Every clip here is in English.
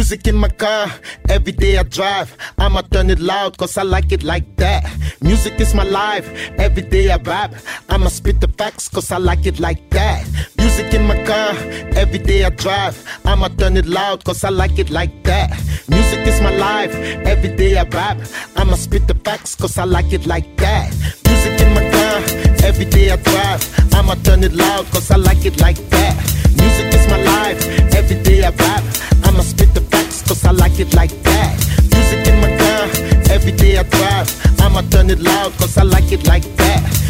Music in my car, every day I drive. I'ma turn it loud, cause I like it like that. Music is my life, every day I rap. I'ma spit the facts, cause I like it like that. Music in my car, every day I drive. I'ma turn it loud, cause I like it like that. Music is my life, every day I rap. I'ma spit the facts, cause I like it like that. Music in my car, every day I drive. I'ma turn it loud, cause I like it like that. Music is my life, every day I rap. Cause I like it like that. Music in my car, every day I drive. I'ma turn it loud, cause I like it like that.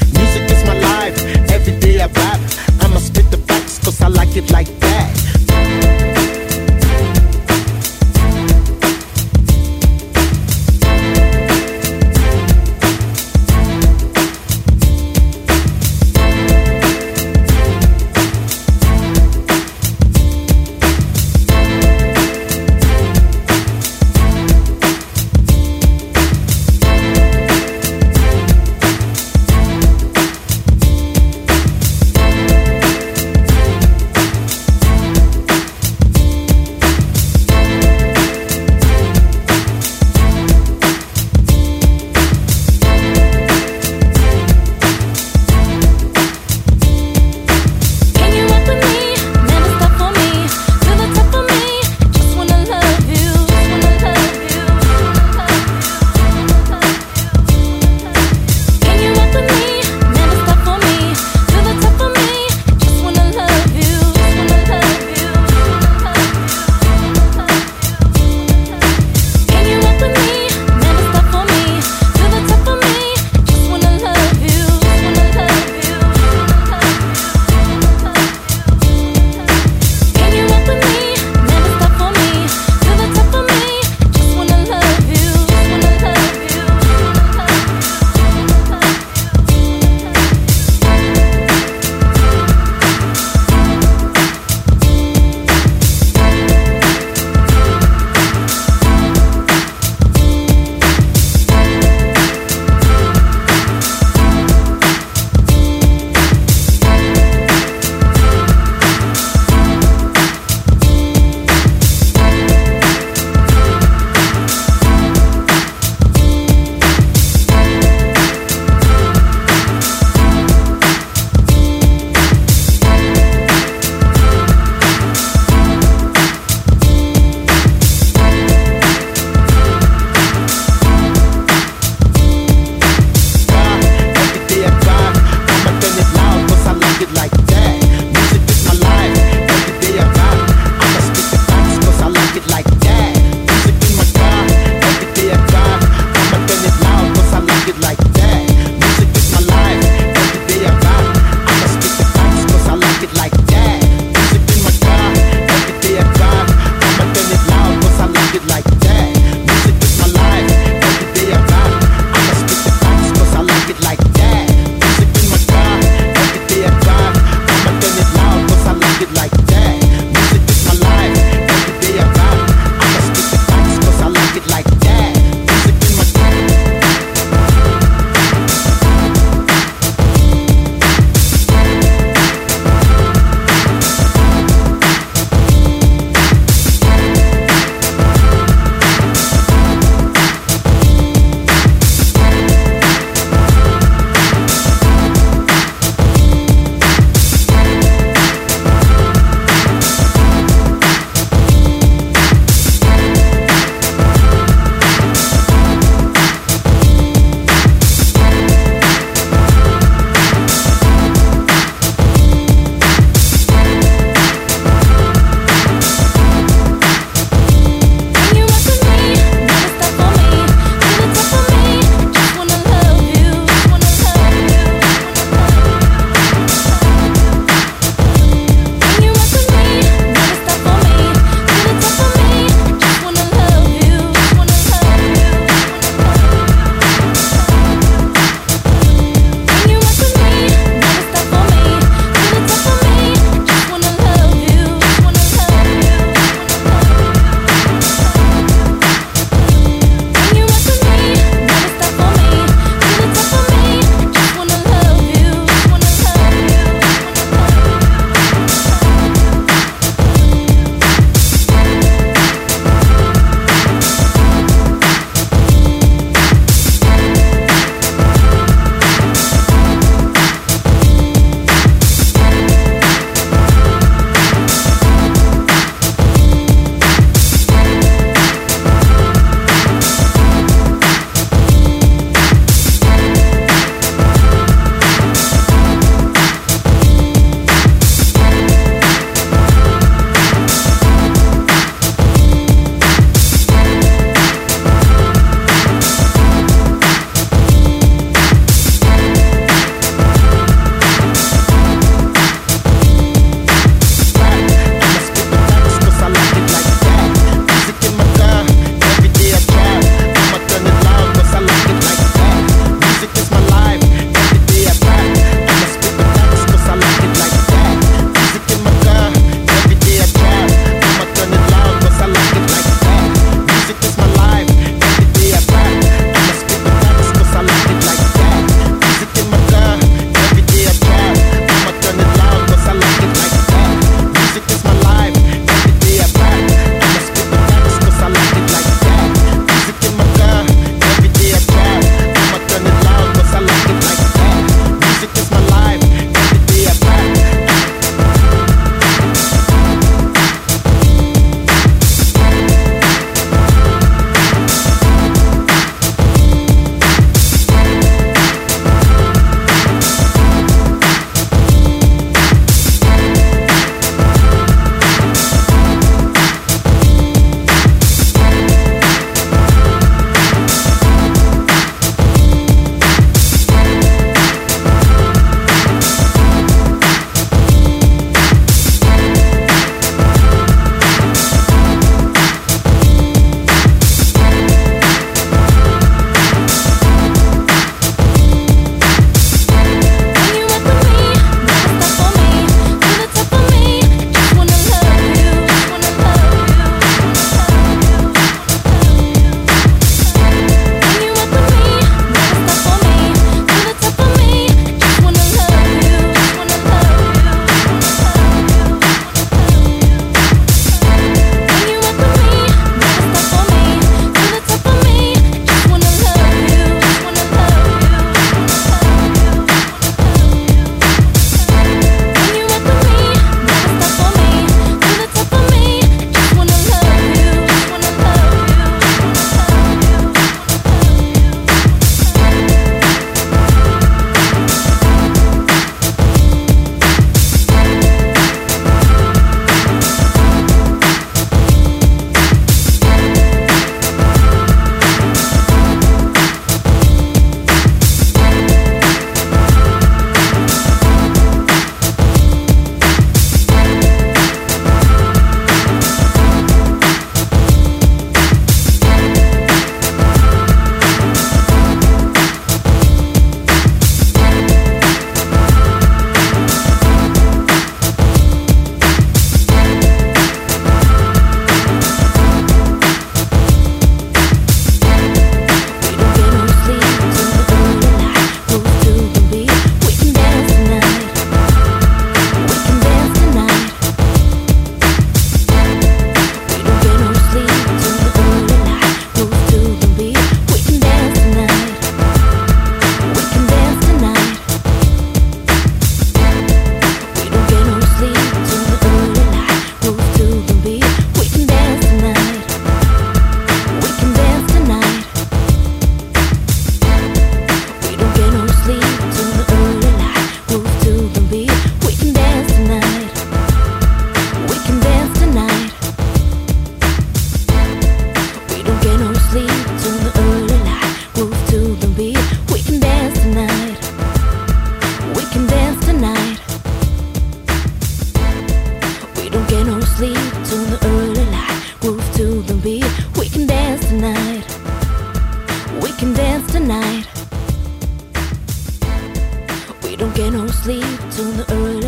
don't get no sleep. Till the early